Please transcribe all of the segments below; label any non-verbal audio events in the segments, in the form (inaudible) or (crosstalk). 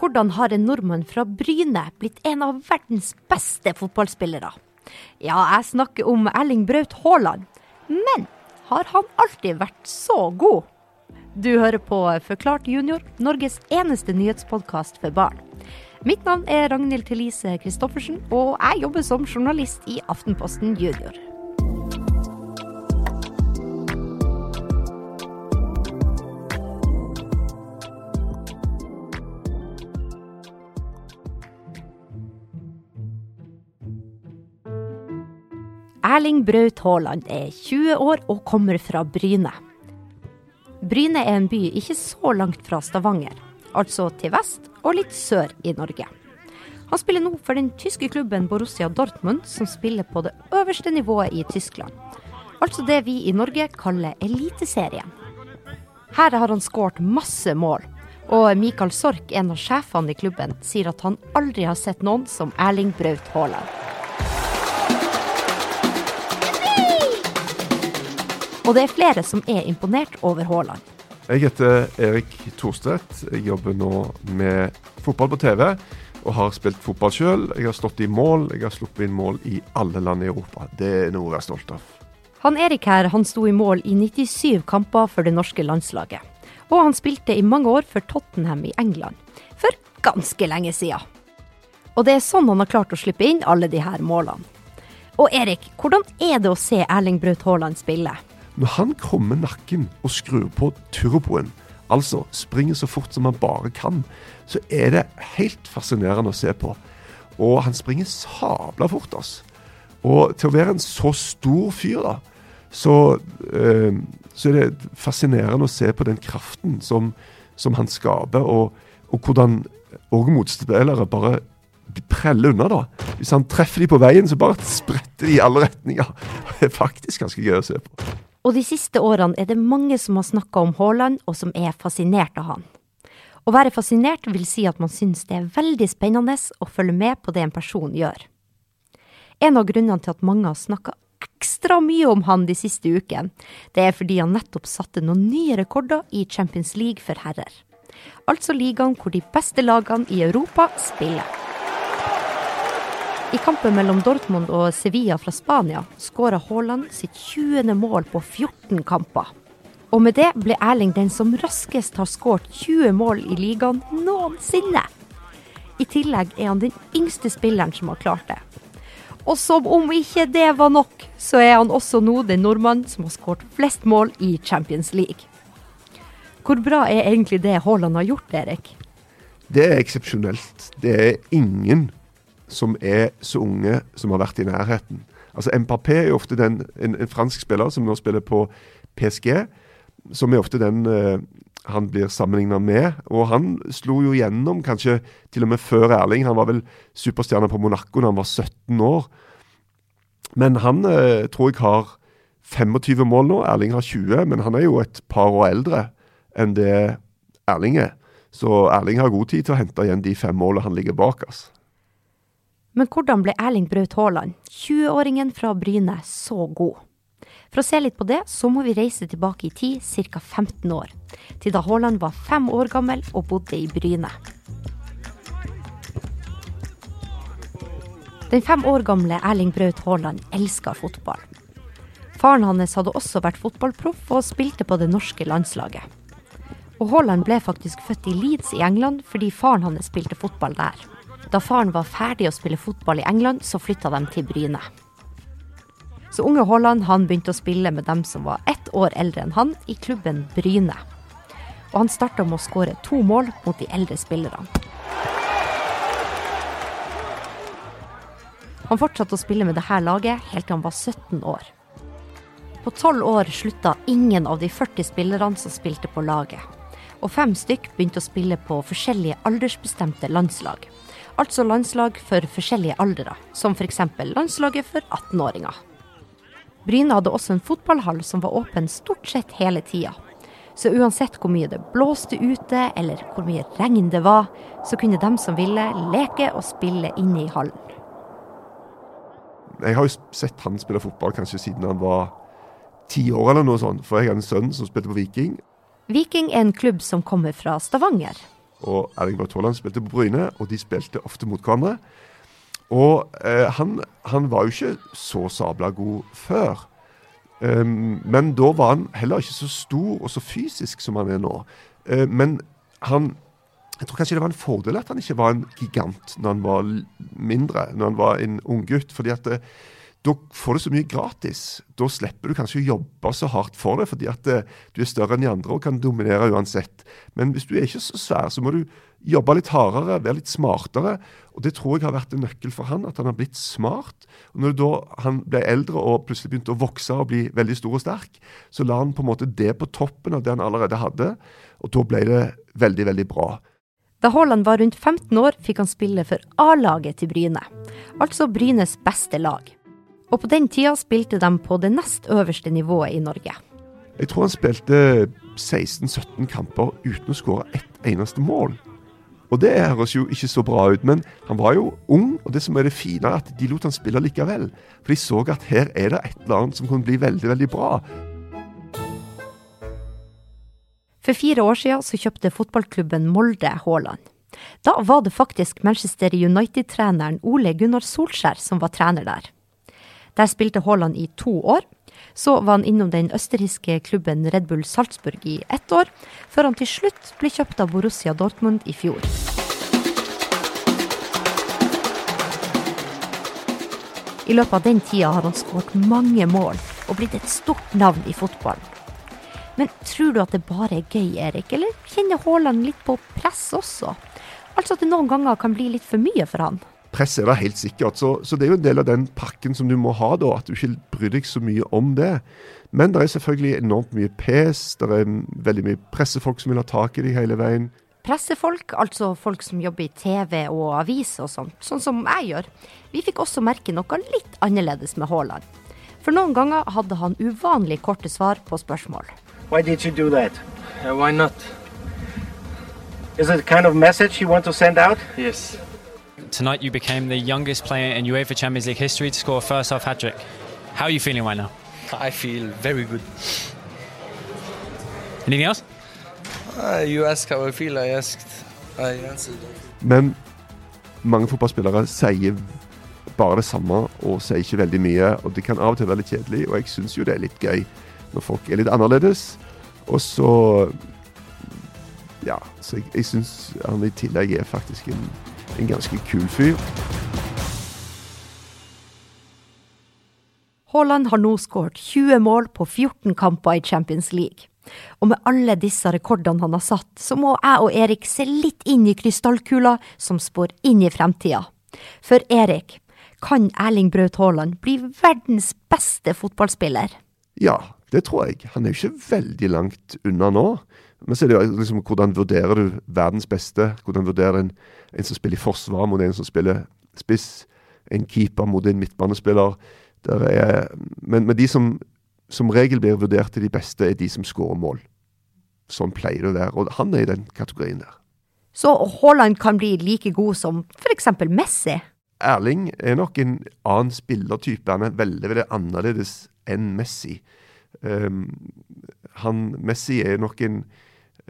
Hvordan har en nordmann fra Bryne blitt en av verdens beste fotballspillere? Ja, jeg snakker om Erling Braut Haaland. Men har han alltid vært så god? Du hører på Forklart junior, Norges eneste nyhetspodkast for barn. Mitt navn er Ragnhild Thelise Christoffersen, og jeg jobber som journalist i Aftenposten Junior. Erling Braut Haaland er 20 år og kommer fra Bryne. Bryne er en by ikke så langt fra Stavanger, altså til vest og litt sør i Norge. Han spiller nå for den tyske klubben Borussia Dortmund, som spiller på det øverste nivået i Tyskland. Altså det vi i Norge kaller Eliteserien. Her har han skåret masse mål, og Mikael Sork, en av sjefene i klubben, sier at han aldri har sett noen som Erling Braut Haaland. Og det er flere som er imponert over Haaland. Jeg heter Erik Thorstvedt. Jeg jobber nå med fotball på TV og har spilt fotball sjøl. Jeg har stått i mål, jeg har sluppet inn mål i alle land i Europa. Det er noe å være stolt av. Han Erik her han sto i mål i 97 kamper for det norske landslaget. Og han spilte i mange år for Tottenham i England. For ganske lenge siden. Og det er sånn han har klart å slippe inn alle de her målene. Og Erik, hvordan er det å se Erling Braut Haaland spille? Når han krummer nakken og skrur på turboen, altså springer så fort som han bare kan, så er det helt fascinerende å se på. Og han springer sabla fort, altså. Og til å være en så stor fyr, da, så, øh, så er det fascinerende å se på den kraften som, som han skaper, og, og hvordan òg motspillere bare preller unna, da. Hvis han treffer de på veien, så bare spretter de i alle retninger. (laughs) Det er faktisk ganske gøy å se på. Og de siste årene er det mange som har snakka om Haaland, og som er fascinert av han. Å være fascinert vil si at man syns det er veldig spennende å følge med på det en person gjør. En av grunnene til at mange har snakka ekstra mye om han de siste ukene, det er fordi han nettopp satte noen nye rekorder i Champions League for herrer. Altså ligaen hvor de beste lagene i Europa spiller. I kampen mellom Dortmund og Sevilla fra Spania skåra Haaland sitt 20. mål på 14 kamper. Og med det ble Erling den som raskest har skåret 20 mål i ligaen noensinne. I tillegg er han den yngste spilleren som har klart det. Og som om ikke det var nok, så er han også nå den nordmannen som har skåret flest mål i Champions League. Hvor bra er egentlig det Haaland har gjort, Erik? Det er eksepsjonelt. Det er ingen som er så unge som har vært i nærheten. Altså MPP er ofte den, en, en fransk spiller som nå spiller på PSG, som er ofte den uh, han blir sammenligna med. Og han slo jo gjennom kanskje til og med før Erling. Han var vel superstjerne på Monaco da han var 17 år. Men han uh, tror jeg har 25 mål nå. Erling har 20, men han er jo et par år eldre enn det Erling er. Så Erling har god tid til å hente igjen de fem målene han ligger bak. Altså. Men hvordan ble Erling Braut Haaland, 20-åringen fra Bryne, så god? For å se litt på det, så må vi reise tilbake i tid, ca. 15 år. Til da Haaland var fem år gammel og bodde i Bryne. Den fem år gamle Erling Braut Haaland elska fotball. Faren hans hadde også vært fotballproff og spilte på det norske landslaget. Og Haaland ble faktisk født i Leeds i England fordi faren hans spilte fotball der. Da faren var ferdig å spille fotball i England, så flytta de til Bryne. Så unge Haaland han begynte å spille med dem som var ett år eldre enn han, i klubben Bryne. Og han starta med å skåre to mål mot de eldre spillerne. Han fortsatte å spille med dette laget helt til han var 17 år. På tolv år slutta ingen av de 40 spillerne som spilte på laget. Og fem stykk begynte å spille på forskjellige aldersbestemte landslag. Altså landslag for forskjellige aldre, som f.eks. landslaget for 18-åringer. Bryne hadde også en fotballhall som var åpen stort sett hele tida. Så uansett hvor mye det blåste ute, eller hvor mye regn det var, så kunne dem som ville, leke og spille inne i hallen. Jeg har jo sett han spille fotball kanskje siden han var ti år eller noe sånt, for jeg har en sønn som spilte på Viking. Viking er en klubb som kommer fra Stavanger. Og Erling Braut Haaland spilte på Bryne, og de spilte ofte mot hverandre. Og eh, han, han, var jo ikke så sabla god før. Um, men da var han heller ikke så stor og så fysisk som han er nå. Uh, men han jeg tror kanskje det var en fordel at han ikke var en gigant når han var mindre, når han var en unggutt. fordi at det, eh, da får du så mye gratis. Da slipper du kanskje å jobbe så hardt for det, fordi at eh, du er større enn de andre og kan dominere uansett. Men hvis du er ikke så svær, så må du jobbe litt hardere, være litt smartere. Og det tror jeg har vært en nøkkel for han, at han har blitt smart. Og når da han ble eldre og plutselig begynte å vokse og bli veldig stor og sterk, så la han på en måte det på toppen av det han allerede hadde, og da ble det veldig, veldig bra. Da Haaland var rundt 15 år, fikk han spille for A-laget til Bryne, altså Brynes beste lag og på den tida spilte de på det nest øverste nivået i Norge. Jeg tror han spilte 16-17 kamper uten å skåre ett eneste mål. Og det høres jo ikke så bra ut, men han var jo ung, og det som er det fine, er at de lot han spille likevel. For de så at her er det et eller annet som kunne bli veldig, veldig bra. For fire år siden så kjøpte fotballklubben Molde Haaland. Da var det faktisk Manchester United-treneren Ole Gunnar Solskjær som var trener der. Der spilte Haaland i to år. Så var han innom den østerrikske klubben Red Bull Salzburg i ett år, før han til slutt ble kjøpt av Borussia Dortmund i fjor. I løpet av den tida har han skåret mange mål og blitt et stort navn i fotballen. Men tror du at det bare er gøy, Erik, eller kjenner Haaland litt på press også? Altså at det noen ganger kan bli litt for mye for han? Press er det helt sikkert. Så, så, det er jo en del av den pakken som du må ha, da, at du ikke bryr deg så mye om det. Men det er selvfølgelig enormt mye pes, det er veldig mye pressefolk som vil ha tak i deg hele veien. Pressefolk, altså folk som jobber i TV og avis og sånt, sånn som jeg gjør. Vi fikk også merke noe litt annerledes med Haaland. For noen ganger hadde han uvanlig korte svar på spørsmål. Why did you do that? Uh, why not? Is it a kind of message you want to send out? Yes. Tonight you became the youngest player in UEFA Champions League history to score a first half hat trick. How are you feeling right now? I feel very good. Anything else? Uh, you ask how I feel, I asked. I answered. Men mange fotballspillere sier bare det samme og sier ikke veldig mye. Og det kan av og til være litt kjedelig, og jeg syns jo det er litt gøy når folk er litt annerledes. Og så Ja, så jeg, jeg syns han i tillegg er faktisk en en ganske kul fyr. Haaland har nå skåret 20 mål på 14 kamper i Champions League. Og med alle disse rekordene han har satt, så må jeg og Erik se litt inn i krystallkula som spår inn i fremtida. For Erik, kan Erling Braut Haaland bli verdens beste fotballspiller? Ja, det tror jeg. Han er jo ikke veldig langt unna nå. Men så er det jo liksom hvordan vurderer du verdens beste? Hvordan vurderer en, en som spiller i forsvar mot en som spiller spiss? En keeper mot en midtbanespiller? Er, men, men, de som som regel blir vurdert til de beste, er de som skårer mål. Sånn pleier det å være. Og han er i den kategorien der. Så Haaland kan bli like god som f.eks. Messi? Erling er nok en annen spillertype. Han er veldig, veldig annerledes enn Messi. Um, han, Messi er nok en en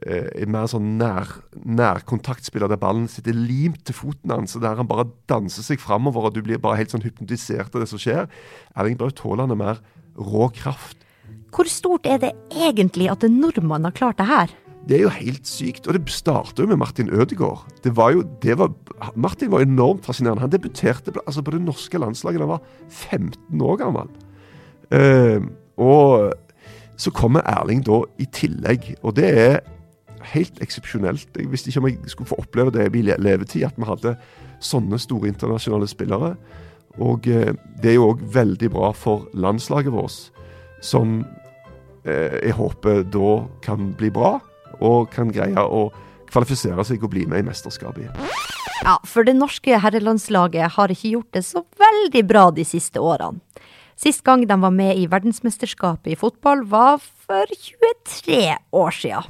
eh, mer sånn nær, nærkontaktspiller der ballen sitter limt til foten hans, og der han bare danser seg framover, og du blir bare helt sånn hypnotisert av det som skjer. Erling Braut Haaland er mer rå kraft. Hvor stort er det egentlig at en nordmann har klart det her? Det er jo helt sykt. Og det starta jo med Martin Ødegaard. Det var jo, det var, Martin var enormt fascinerende. Han debuterte altså på det norske landslaget da han var 15 år gammel. Uh, og så kommer Erling da i tillegg, og det er helt eksepsjonelt. Jeg visste ikke om jeg skulle få oppleve det i min levetid, at vi hadde sånne store internasjonale spillere. Og eh, det er jo òg veldig bra for landslaget vårt, som eh, jeg håper da kan bli bra, og kan greie å kvalifisere seg og bli med i mesterskapet igjen. Ja, for det norske herrelandslaget har ikke gjort det så veldig bra de siste årene. Sist gang de var med i verdensmesterskapet i fotball, var for 23 år siden.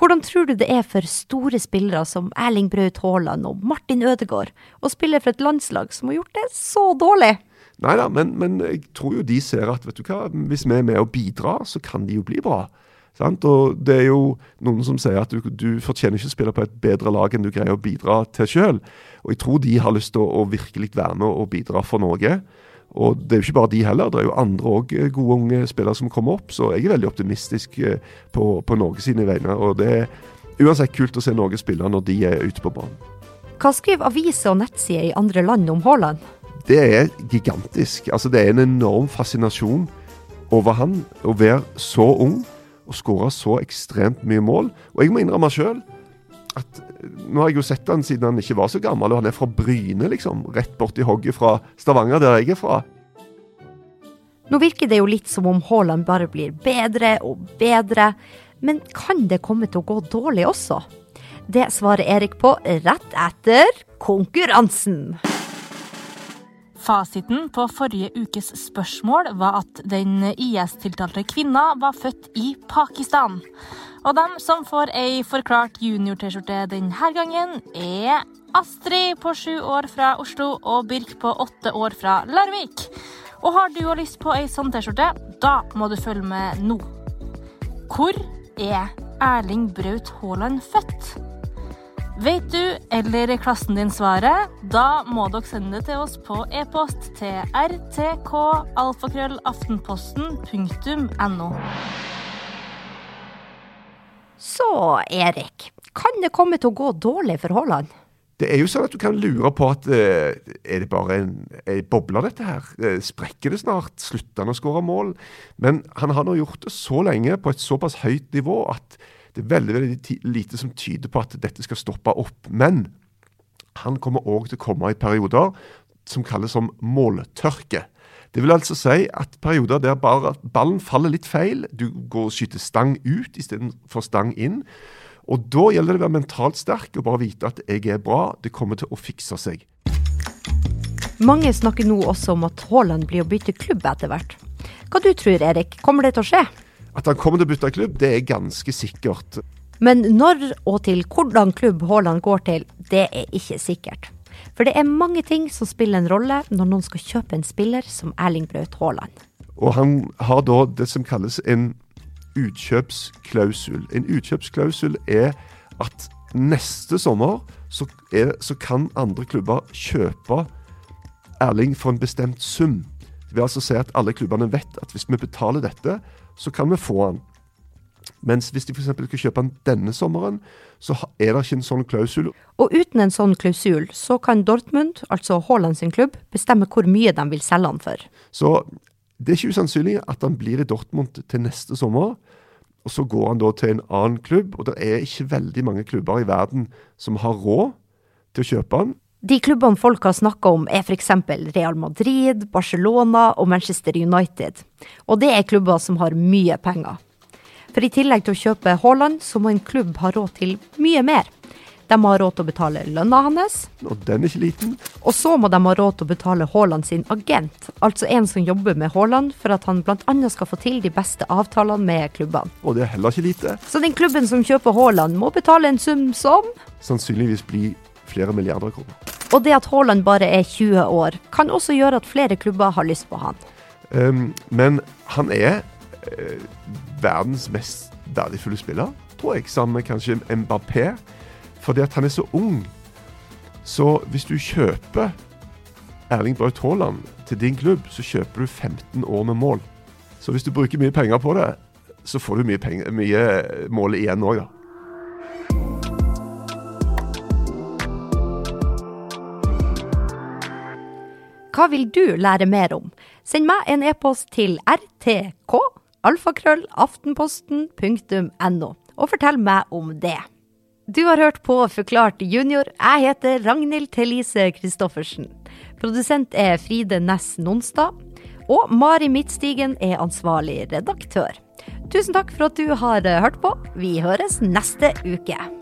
Hvordan tror du det er for store spillere som Erling Braut Haaland og Martin Ødegaard å spille for et landslag som har gjort det så dårlig? Nei da, men, men, jeg tror jo de ser at vet du hva, hvis vi er med og bidrar, så kan de jo bli bra. Sant? Og det er jo noen som sier at du, du fortjener ikke å spille på et bedre lag enn du greier å bidra til sjøl. Og jeg tror de har lyst til å, å virkelig være med og bidra for Norge. Og det er jo ikke bare de heller, det er jo andre òg eh, gode unge spillere som kommer opp. Så jeg er veldig optimistisk eh, på, på Norge sine vegne. Og det er uansett kult å se Norge spille når de er ute på banen. Hva skriver aviser og nettsider i andre land om Haaland? Det er gigantisk. Altså Det er en enorm fascinasjon over han å være så ung og skåre så ekstremt mye mål. Og jeg må innrømme sjøl at nå har jeg jo sett han siden han ikke var så gammel, og han er fra Bryne, liksom. Rett borti hogget fra Stavanger, der jeg er fra. Nå virker det jo litt som om Haaland bare blir bedre og bedre, men kan det komme til å gå dårlig også? Det svarer Erik på rett etter konkurransen. Fasiten på forrige ukes spørsmål var at den IS-tiltalte kvinna var født i Pakistan. Og dem som får ei forklart junior-T-skjorte denne gangen, er Astrid på sju år fra Oslo og Birk på åtte år fra Larvik. Og har du lyst på ei sånn T-skjorte, da må du følge med nå. Hvor er Erling Braut Haaland født? Vet du eller klassen din svaret? Da må dere sende det til oss på e-post til rtkalfakrøllaftenposten.no. Så Erik, kan det komme til å gå dårlig for Haaland? Det er jo sånn at du kan lure på at eh, er det bare en, en boble, dette her? Eh, sprekker det snart? Slutter han å skåre mål? Men han har nå gjort det så lenge på et såpass høyt nivå at det er veldig, veldig lite som tyder på at dette skal stoppe opp. Men han kommer òg til å komme i perioder som kalles som måltørke. Det vil altså si at perioder der ballen faller litt feil, du går og skyter stang ut istedenfor stang inn. Og da gjelder det å være mentalt sterk og bare vite at jeg er bra, det kommer til å fikse seg. Mange snakker nå også om at Haaland blir å bytte klubb etter hvert. Hva du tror Erik, kommer det til å skje? At han kommer til å bytte klubb, det er ganske sikkert. Men når og til hvordan klubb Haaland går til, det er ikke sikkert. For det er mange ting som spiller en rolle når noen skal kjøpe en spiller som Erling Braut Haaland. Og han har da det som kalles en utkjøpsklausul. En utkjøpsklausul er at neste sommer så, er, så kan andre klubber kjøpe Erling for en bestemt sum. Det vil altså si at alle klubbene vet at hvis vi betaler dette, så kan vi få han. Mens hvis de f.eks. skal kjøpe den denne sommeren, så er det ikke en sånn klausul. Og uten en sånn klausul, så kan Dortmund, altså Haaland sin klubb, bestemme hvor mye de vil selge han for. Så det er ikke usannsynlig at han blir i Dortmund til neste sommer. Og så går han da til en annen klubb, og det er ikke veldig mange klubber i verden som har råd til å kjøpe han. De klubbene folk har snakka om er f.eks. Real Madrid, Barcelona og Manchester United. Og det er klubber som har mye penger. For i tillegg til å kjøpe Haaland, så må en klubb ha råd til mye mer. De har råd til å betale lønna hans. Og den er ikke liten. Og så må de ha råd til å betale Haaland sin agent, altså en som jobber med Haaland for at han bl.a. skal få til de beste avtalene med klubbene. Og det er heller ikke lite. Så den klubben som kjøper Haaland, må betale en sum som Sannsynligvis blir flere milliarder kroner. Og det at Haaland bare er 20 år, kan også gjøre at flere klubber har lyst på han. Um, men han er verdens mest verdifulle spiller, tror jeg, sammen med kanskje Mbappé. Fordi at han er så ung. Så hvis du kjøper Erling Braut Haaland til din klubb, så kjøper du 15 år med mål. Så hvis du bruker mye penger på det, så får du mye, penger, mye mål igjen òg, da. Hva vil du lære mer om? Send meg en e-post til rtk alfakrøllaftenposten.no, og fortell meg om det. Du har hørt på Forklart junior. Jeg heter Ragnhild Thelise Christoffersen. Produsent er Fride Næss Nonstad. Og Mari Midtstigen er ansvarlig redaktør. Tusen takk for at du har hørt på. Vi høres neste uke.